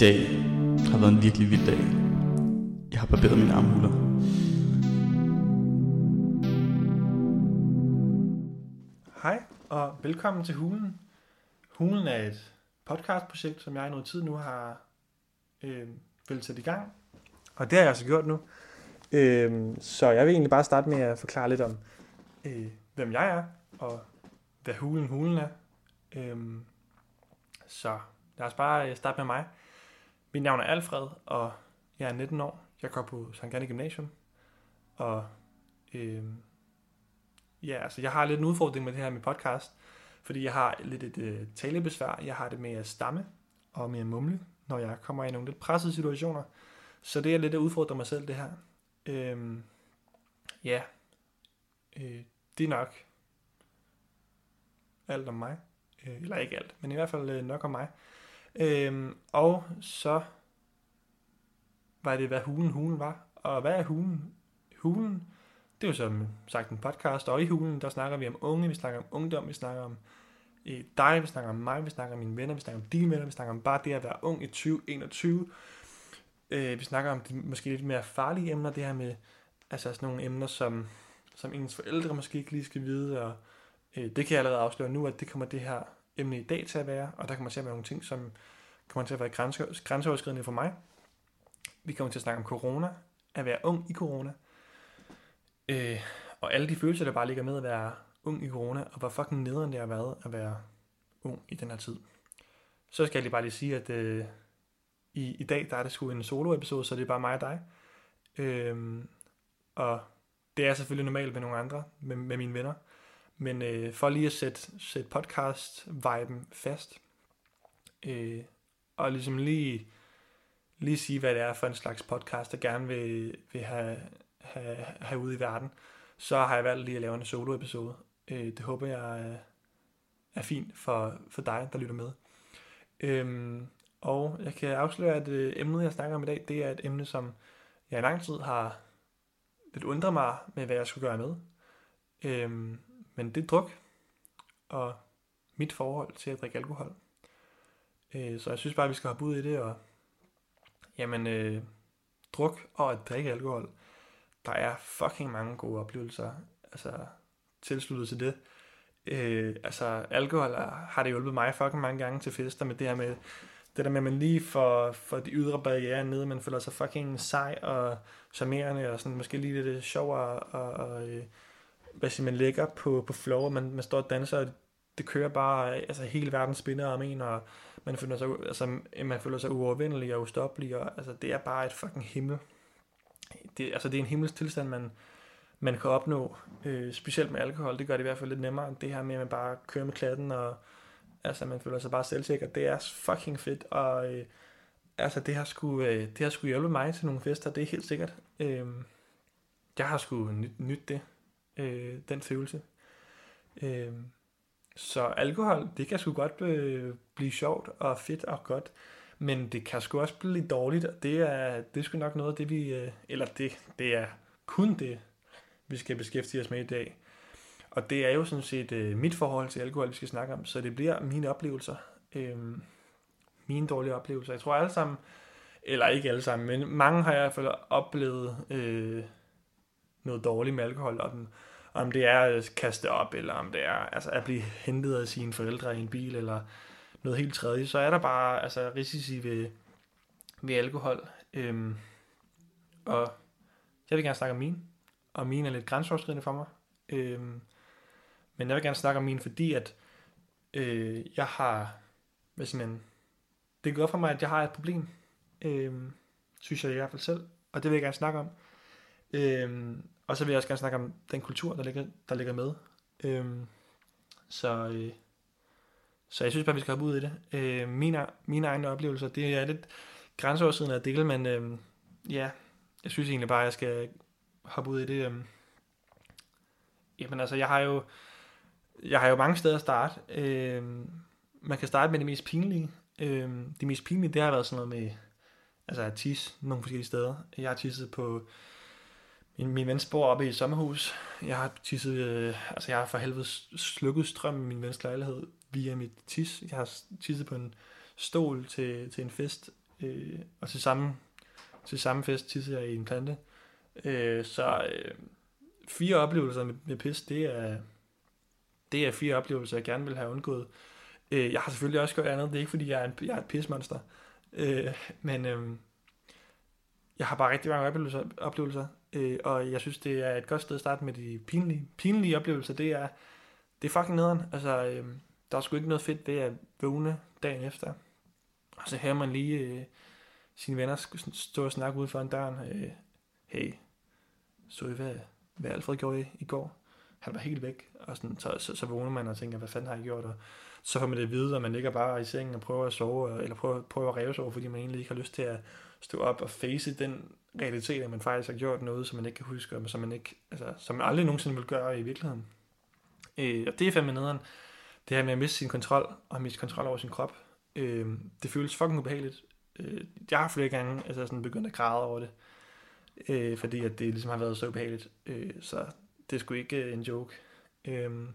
dag har været en virkelig vild dag. Jeg har barberet mine armhuler. Hej og velkommen til Hulen. Hulen er et podcastprojekt, som jeg i noget tid nu har øh, vel sat i gang. Og det har jeg så gjort nu. Øh, så jeg vil egentlig bare starte med at forklare lidt om, øh, hvem jeg er, og hvad Hulen Hulen er. Øh, så lad os bare øh, starte med mig. Mit navn er Alfred, og jeg er 19 år. Jeg går på Sankt Anne Gymnasium. Og øh, ja, altså jeg har lidt en udfordring med det her med podcast, fordi jeg har lidt et øh, talebesvær. Jeg har det med at stamme og med at mumle, når jeg kommer i nogle lidt pressede situationer. Så det er lidt at udfordre mig selv, det her. Øh, ja, øh, det er nok alt om mig. Øh, eller ikke alt, men i hvert fald øh, nok om mig. Øhm, og så var det, hvad hulen hulen var. Og hvad er hulen? Hulen, det er jo som sagt en podcast, og i hulen, der snakker vi om unge, vi snakker om ungdom, vi snakker om eh, dig, vi snakker om mig, vi snakker om mine venner, vi snakker om dine venner, vi snakker om bare det at være ung i 2021. Øh, vi snakker om de måske lidt mere farlige emner, det her med altså sådan nogle emner, som, som ens forældre måske ikke lige skal vide, og øh, det kan jeg allerede afsløre nu, at det kommer det her emne i dag til at være, og der kommer til at være nogle ting, som kommer til at være grænse, grænseoverskridende for mig. Vi kommer til at snakke om corona, at være ung i corona, øh, og alle de følelser, der bare ligger med at være ung i corona, og hvor fucking nederen det har været at være ung i den her tid. Så skal jeg lige bare lige sige, at øh, i, i dag der er det sgu en solo-episode, så det er bare mig og dig. Øh, og det er selvfølgelig normalt med nogle andre, med, med mine venner. Men øh, for lige at sætte, sætte podcast-viben fast, øh, og ligesom lige, lige sige, hvad det er for en slags podcast, der gerne vil, vil have, have, have ude i verden, så har jeg valgt lige at lave en solo-episode. Øh, det håber jeg er, er fint for, for dig, der lytter med. Øhm, og jeg kan afsløre, at øh, emnet, jeg snakker om i dag, det er et emne, som jeg i lang tid har lidt undret mig med, hvad jeg skulle gøre med. Øhm, men det er druk, og mit forhold til at drikke alkohol. Øh, så jeg synes bare, at vi skal hoppe ud i det, og jamen, øh, druk og at drikke alkohol, der er fucking mange gode oplevelser, altså tilsluttet til det. Øh, altså, alkohol har det hjulpet mig fucking mange gange til fester med det her med, det der med, at man lige får, får de ydre barriere ned, man føler sig fucking sej og charmerende, og sådan måske lige lidt øh, sjovere, og, og øh, hvad siger man, ligger på, på flow, og man, man står og danser, og det kører bare, altså hele verden spinner om en, og man føler sig, altså, man føler sig uovervindelig og ustoppelig, og altså, det er bare et fucking himmel. Det, altså, det er en himmelsk tilstand, man, man kan opnå, øh, specielt med alkohol, det gør det i hvert fald lidt nemmere, det her med, at man bare kører med klatten, og altså, man føler sig bare selvsikker, det er fucking fedt, og øh, altså, det har sgu, øh, det har sgu hjulpet mig til nogle fester, det er helt sikkert. Øh, jeg har sgu nyt, nyt det, øh, den følelse. Øh, så alkohol, det kan sgu godt øh, blive sjovt og fedt og godt, men det kan sgu også blive lidt dårligt, og det er, det er sgu nok noget af det, vi, øh, eller det, det er kun det, vi skal beskæftige os med i dag. Og det er jo sådan set øh, mit forhold til alkohol, vi skal snakke om, så det bliver mine oplevelser, øh, mine dårlige oplevelser. Jeg tror alle sammen, eller ikke alle sammen, men mange har jeg i hvert fald oplevet øh, noget dårligt med alkohol, og den, om det er at kaste op, eller om det er altså at blive hentet af sine forældre i en bil, eller noget helt tredje, så er der bare altså, risici ved, ved alkohol. Øhm, og jeg vil gerne snakke om min, og min er lidt grænseoverskridende for mig. Øhm, men jeg vil gerne snakke om min, fordi at øh, jeg har, hvad siger man, det går for mig, at jeg har et problem, øhm, synes jeg i hvert fald selv, og det vil jeg gerne snakke om. Øhm, og så vil jeg også gerne snakke om den kultur, der ligger, der ligger med. Øhm, så, øh, så jeg synes bare, vi skal hoppe ud i det. Øh, mine, mine egne oplevelser, det er lidt grænseoverskridende at dele, men øh, ja, jeg synes egentlig bare, at jeg skal hoppe ud i det. Øh. Jamen altså, jeg har jo, jeg har jo mange steder at starte. Øh, man kan starte med det mest pinlige. Øh, det mest pinlige, det har været sådan noget med, altså at tisse nogle forskellige steder. Jeg har tisset på min, ven bor oppe i et sommerhus. Jeg har tisset, øh, altså jeg har for helvede slukket strøm i min vens lejlighed via mit tis. Jeg har tisset på en stol til, til en fest Øh, og til samme, til samme fest tissede jeg i en plante. Øh, så øh, fire oplevelser med, med pis, det er, det er fire oplevelser, jeg gerne vil have undgået. Øh, jeg har selvfølgelig også gjort andet. Det er ikke, fordi jeg er, en, jeg er et pismonster. Øh, men øh, jeg har bare rigtig mange oplevelser, oplevelser øh, og jeg synes, det er et godt sted at starte med de pinlige, pinlige oplevelser. Det er, det er fucking nederen. Altså, øh, der er sgu ikke noget fedt ved at vågne dagen efter. Og så hører man lige øh, sine venner stå og snakke ude foran døren. Øh, hey, så I, hvad, hvad Alfred gjorde i, i går? Han var helt væk. Og sådan, så, så, så vågner man og tænker, hvad fanden har jeg gjort? Og så får man det at vide, og man ligger bare i sengen og prøver at sove, eller prøver, prøver at ræve sove, fordi man egentlig ikke har lyst til at stå op og face den realitet, at man faktisk har gjort noget, som man ikke kan huske, og som man, ikke, altså, som man aldrig nogensinde vil gøre i virkeligheden. Øh, og det er fandme nederen. Det her med at miste sin kontrol, og miste kontrol over sin krop, øh, det føles fucking ubehageligt. Øh, jeg har flere gange altså sådan begyndt at græde over det, øh, fordi at det ligesom har været så ubehageligt. Øh, så det er sgu ikke øh, en joke. Øh,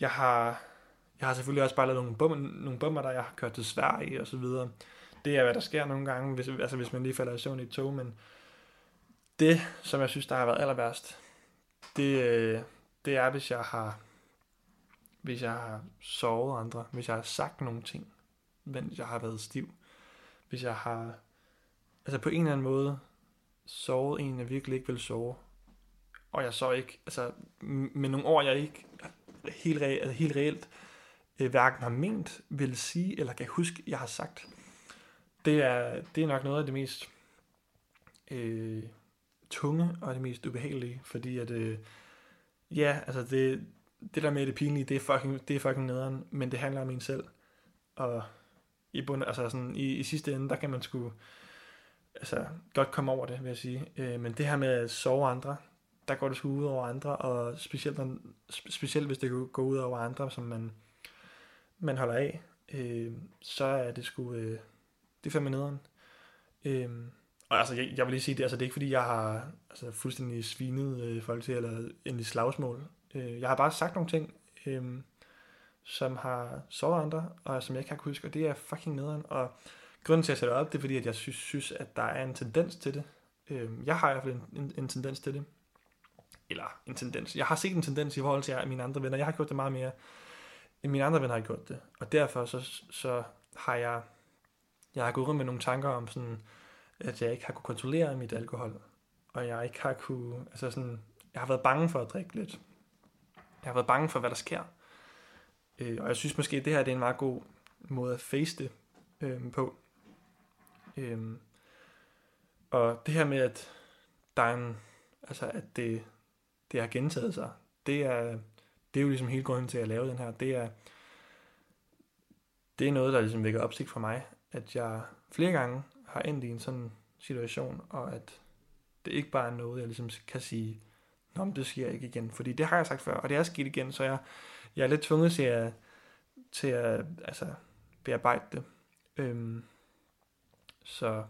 jeg har jeg har selvfølgelig også bare lavet nogle, bum, nogle bummer, der jeg har kørt til Sverige og så videre. Det er, hvad der sker nogle gange, hvis, altså hvis man lige falder i søvn i et tog, men det, som jeg synes, der har været aller værst, det, øh, det er, hvis jeg har hvis jeg har sovet andre, hvis jeg har sagt nogle ting, mens jeg har været stiv, hvis jeg har, altså på en eller anden måde, sovet en, jeg virkelig ikke vil sove, og jeg så ikke, altså med nogle år, jeg ikke helt, re, altså helt reelt øh, hverken har ment, vil sige, eller kan huske, jeg har sagt. Det er, det er nok noget af det mest øh, tunge og det mest ubehagelige, fordi at, øh, ja, altså det, det der med det pinlige, det er fucking, det er fucking nederen, men det handler om en selv. Og i, bund, altså sådan, i, i sidste ende, der kan man sgu altså, godt komme over det, vil jeg sige. Øh, men det her med at sove andre, der går det sgu ud over andre, og specielt, når, specielt hvis det går ud over andre, som man, man holder af, øh, så er det sgu, øh, det er fandme nederen. Øhm, og altså, jeg, jeg vil lige sige det, altså det er ikke fordi, jeg har altså, fuldstændig svinet øh, folk til, eller endelig slagsmål. Øh, jeg har bare sagt nogle ting, øh, som har såret andre, og som jeg ikke har kunnet huske, og det er fucking nederen. Og grunden til at sætte op, det er fordi, at jeg synes, synes at der er en tendens til det. Øh, jeg har i hvert fald en, en, en tendens til det. Eller en tendens. Jeg har set en tendens i forhold til mine andre venner. Jeg har gjort det meget mere, end mine andre venner har gjort det. Og derfor så, så har jeg, jeg har gået rundt med nogle tanker om sådan, at jeg ikke har kunne kontrollere mit alkohol. Og jeg ikke har kunne, altså sådan, jeg har været bange for at drikke lidt. Jeg har været bange for, hvad der sker. Øh, og jeg synes måske, at det her det er en meget god måde at face det øh, på. Øh, og det her med, at der er en, altså at det, det har gentaget sig, det er, det er jo ligesom hele grunden til at lave den her. Det er, det er noget, der ligesom vækker opsigt for mig, at jeg flere gange har endt i en sådan situation, og at det ikke bare er noget, jeg ligesom kan sige, Nå, men det sker ikke igen. Fordi det har jeg sagt før, og det er sket igen, så jeg, jeg er lidt tvunget til at, til at altså, bearbejde det. Øhm, så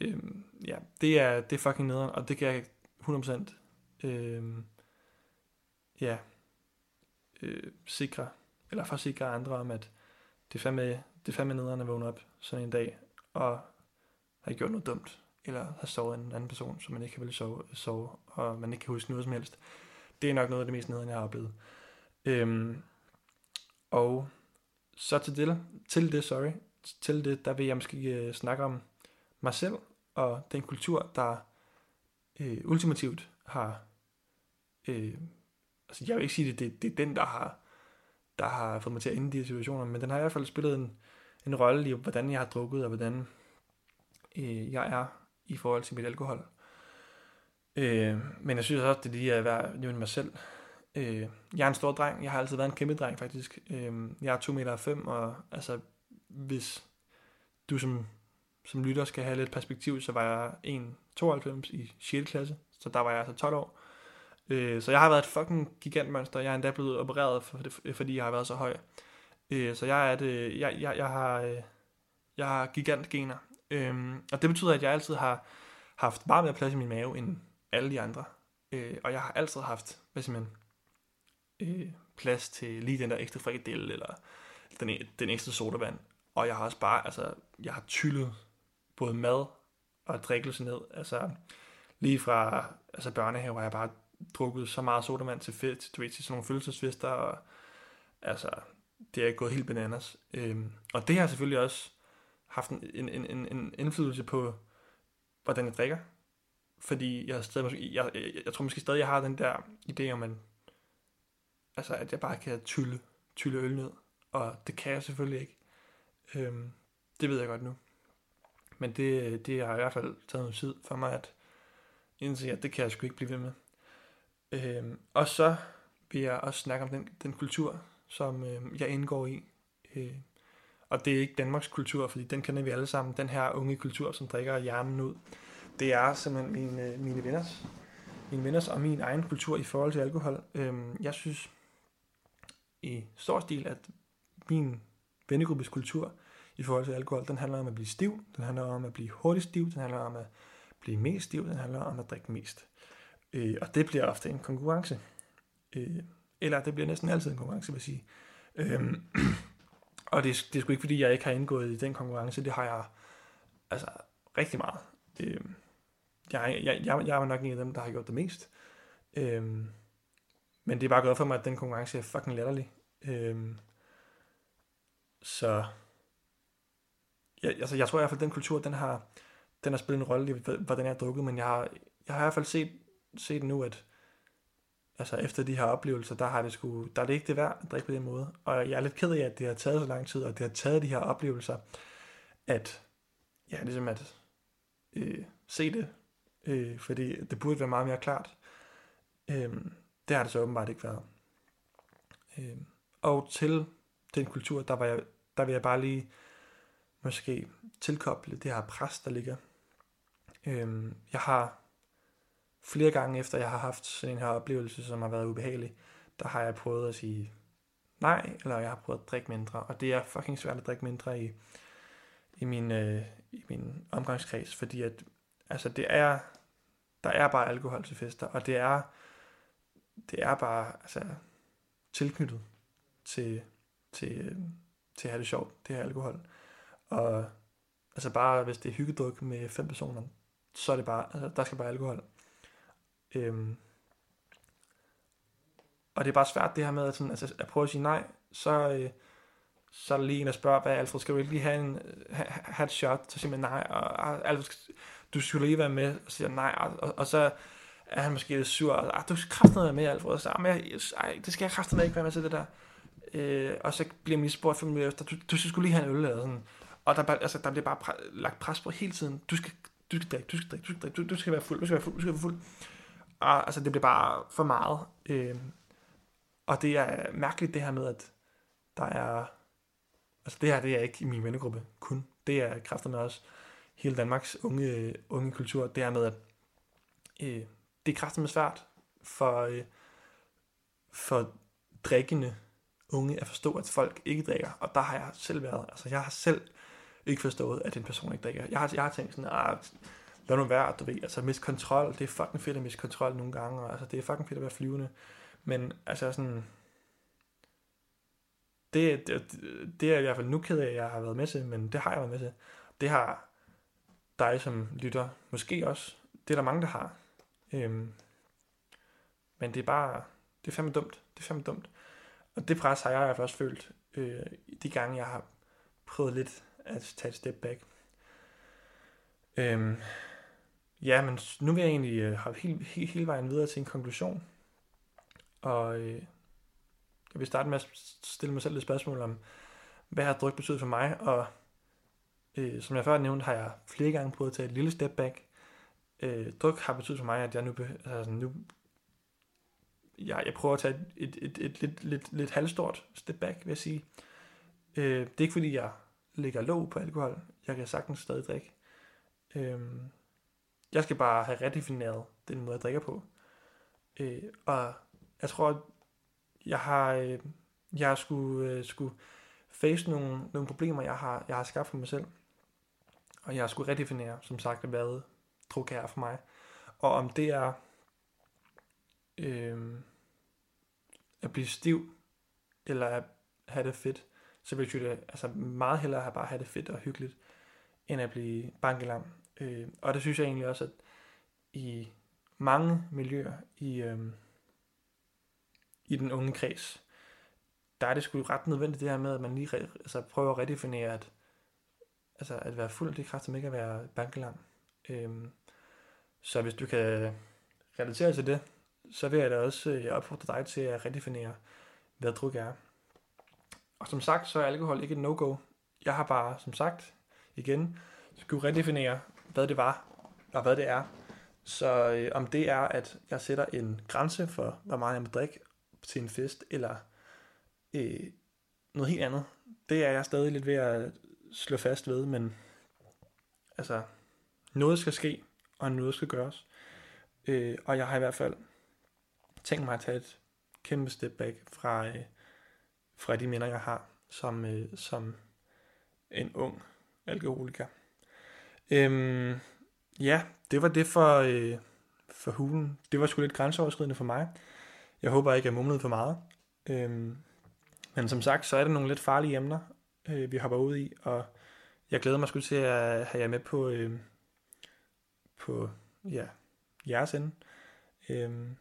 øhm, ja, det er, det er fucking nederen, og det kan jeg 100% øhm, ja, øh, sikre, eller forsikre andre om, at det er fandme, det er fandme nederen at vågne op sådan en dag, og har gjort noget dumt eller har sovet en anden person, som man ikke vil sove, sove, og man ikke kan huske noget som helst. Det er nok noget af det mest nederen, jeg har oplevet. Øhm, og så til det, til det, sorry, til det, der vil jeg måske øh, snakke om mig selv, og den kultur, der øh, ultimativt har, øh, altså jeg vil ikke sige, det, det, det er den, der har, der har fået mig til at ende de her situationer, men den har i hvert fald spillet en, en rolle i, hvordan jeg har drukket, og hvordan øh, jeg er i forhold til mit alkohol. Øh, men jeg synes også, det er lige at være nævne mig selv. Øh, jeg er en stor dreng. Jeg har altid været en kæmpe dreng, faktisk. Øh, jeg er 2 meter 5, og altså, hvis du som, som lytter skal have lidt perspektiv, så var jeg 1,92 i 6. klasse, så der var jeg altså 12 år. Øh, så jeg har været et fucking gigantmonster. Jeg er endda blevet opereret, for det, fordi jeg har været så høj. Øh, så jeg er det, jeg, jeg, jeg har, øh, jeg har gigantgener. Øhm, og det betyder, at jeg altid har haft meget mere plads i min mave end alle de andre. Øh, og jeg har altid haft, hvad siger man, øh, plads til lige den der ekstra frikadelle, eller den, den ekstra sodavand. Og jeg har også bare, altså, jeg har tyllet både mad og drikkelse ned. Altså, lige fra altså børnehave har jeg bare drukket så meget sodavand til fedt, du ved, til sådan nogle følelsesfester, og altså, det er gået helt bananas. Øhm, og det har selvfølgelig også haft en, en, en, en indflydelse på, hvordan jeg drikker. Fordi jeg, stadig, jeg, jeg, jeg tror måske stadig, jeg har den der idé om, at, altså, at jeg bare kan tylle, tylle øl ned. Og det kan jeg selvfølgelig ikke. Øhm, det ved jeg godt nu. Men det, det har i hvert fald taget noget tid for mig at indse, at det kan jeg sgu ikke blive ved med. Øhm, og så vil jeg også snakke om den, den kultur, som øh, jeg indgår i. Øh, og det er ikke Danmarks kultur, fordi den kender vi alle sammen. Den her unge kultur, som drikker hjernen ud. Det er simpelthen mine, øh, mine venners, mine venners og min egen kultur i forhold til alkohol. Øh, jeg synes i stor stil, at min vennegruppes kultur i forhold til alkohol, den handler om at blive stiv, den handler om at blive hurtigt stiv, den handler om at blive mest stiv, den handler om at drikke mest. Øh, og det bliver ofte en konkurrence. Øh, eller det bliver næsten altid en konkurrence, vil jeg sige. Øhm, og det, det er sgu ikke, fordi jeg ikke har indgået i den konkurrence. Det har jeg altså rigtig meget. Øhm, jeg, jeg, jeg, jeg er nok en af dem, der har gjort det mest. Øhm, men det er bare godt for mig, at den konkurrence er fucking latterlig. Øhm, så jeg, altså, jeg tror i hvert fald, at den kultur, den har, den har spillet en rolle i, hvordan jeg har drukket, men jeg har, jeg har i hvert fald set, set nu, at altså efter de her oplevelser, der, har det sgu, der er det ikke det værd at drikke på den måde. Og jeg er lidt ked af, at det har taget så lang tid, og det har taget de her oplevelser, at, ja, ligesom at øh, se det, øh, fordi det burde være meget mere klart. Øh, det har det så åbenbart ikke været. Øh, og til den kultur, der, var jeg, der vil jeg bare lige måske tilkoble det her pres, der ligger. Øh, jeg har flere gange efter jeg har haft sådan en her oplevelse, som har været ubehagelig, der har jeg prøvet at sige nej, eller jeg har prøvet at drikke mindre. Og det er fucking svært at drikke mindre i, i, min, øh, i min omgangskreds, fordi at, altså det er, der er bare alkohol til fester, og det er, det er bare altså, tilknyttet til, til, øh, til at have det sjovt, det her alkohol. Og altså bare, hvis det er hyggedruk med fem personer, så er det bare, altså der skal bare alkohol. Øhm, og det er bare svært det her med at, sådan, altså, at prøve at sige nej, så, øh, så er der lige en, der spørger, hvad Alfred, skal du ikke lige have, en, ha, have et shot? Så siger man nej, og, Alfred, du skulle lige være med, og siger nej, og, og, og så er han måske lidt sur, og ah, du skal kraftigt være med, Alfred, og så, ah, men jeg, ej, det skal jeg kraftigt ikke være med til det der. Øh, og så bliver min spurgt fem minutter efter, du, du skulle lige have en øl, eller sådan. Og der, altså, der bliver bare pre- lagt pres på hele tiden. Du skal, du skal drikke, du skal drikke, du skal drikke, du, du skal være fuld, du skal være fuld, du skal være fuld. Og altså, det bliver bare for meget. Øh, og det er mærkeligt det her med, at der er... Altså det her, det er ikke i min vennegruppe kun. Det er kræfterne også hele Danmarks unge, unge kultur. Det her med, at øh, det er kræfterne svært for, øh, for drikkende unge at forstå, at folk ikke drikker. Og der har jeg selv været. Altså jeg har selv ikke forstået, at en person ikke drikker. Jeg har, jeg har tænkt sådan, at lad nu være, du ved, altså miste kontrol, det er fucking fedt at miste kontrol nogle gange, og altså det er fucking fedt at være flyvende, men altså sådan, det, det, det er jeg i hvert fald nu ked af, at jeg har været med til, men det har jeg været med til. Det har dig som lytter måske også. Det er der mange, der har. Øhm, men det er bare, det er fandme dumt. Det er fandme dumt. Og det pres har jeg i hvert fald også følt, øh, de gange jeg har prøvet lidt at tage et step back. Øhm, Ja, men nu vil jeg egentlig øh, have hele, hele, hele vejen videre til en konklusion. Og øh, jeg vil starte med at stille mig selv et spørgsmål om, hvad har druk betydet for mig? Og øh, som jeg før nævnte, har jeg flere gange prøvet at tage et lille step back. Øh, druk har betydet for mig, at jeg nu, altså nu jeg, jeg prøver at tage et, et, et, et lidt, lidt, lidt halvstort step back, vil jeg sige. Øh, det er ikke fordi, jeg ligger låg på alkohol. Jeg kan sagtens stadig drikke. Øh, jeg skal bare have redefineret den måde, jeg drikker på. Øh, og jeg tror, at jeg har, øh, jeg har skulle, øh, skulle face nogle, nogle problemer, jeg har, jeg har skabt for mig selv. Og jeg har skulle redefinere, som sagt, hvad druk er for mig. Og om det er øh, at blive stiv, eller at have det fedt, så vil jeg altså meget hellere have bare have det fedt og hyggeligt, end at blive bankelam. Øh, og det synes jeg egentlig også, at i mange miljøer i, øh, i den unge kreds, der er det sgu ret nødvendigt det her med, at man lige re, altså prøver at redefinere, at, altså at være fuld, det kræfter ikke at være bankelam. Øh, så hvis du kan relatere til det, så vil jeg da også jeg opfordre dig til at redefinere, hvad druk er. Og som sagt, så er alkohol ikke et no-go. Jeg har bare, som sagt, igen, skulle redefinere, hvad det var, og hvad det er. Så øh, om det er, at jeg sætter en grænse for, hvor meget jeg må drikke til en fest, eller øh, noget helt andet, det er jeg stadig lidt ved at slå fast ved, men altså, noget skal ske, og noget skal gøres. Øh, og jeg har i hvert fald tænkt mig at tage et kæmpe step back fra, øh, fra de minder, jeg har som, øh, som en ung alkoholiker. Øhm, ja, det var det for, øh, for hulen. Det var sgu lidt grænseoverskridende for mig. Jeg håber ikke, jeg mumlede for meget. Øhm, men som sagt, så er det nogle lidt farlige emner, øh, vi hopper ud i, og jeg glæder mig sgu til at have jer med på, øh, på ja, jeres ende. Øhm,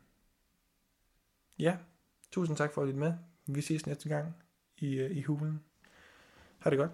ja, tusind tak for at lytte med. Vi ses næste gang i, øh, i hulen. Ha' det godt.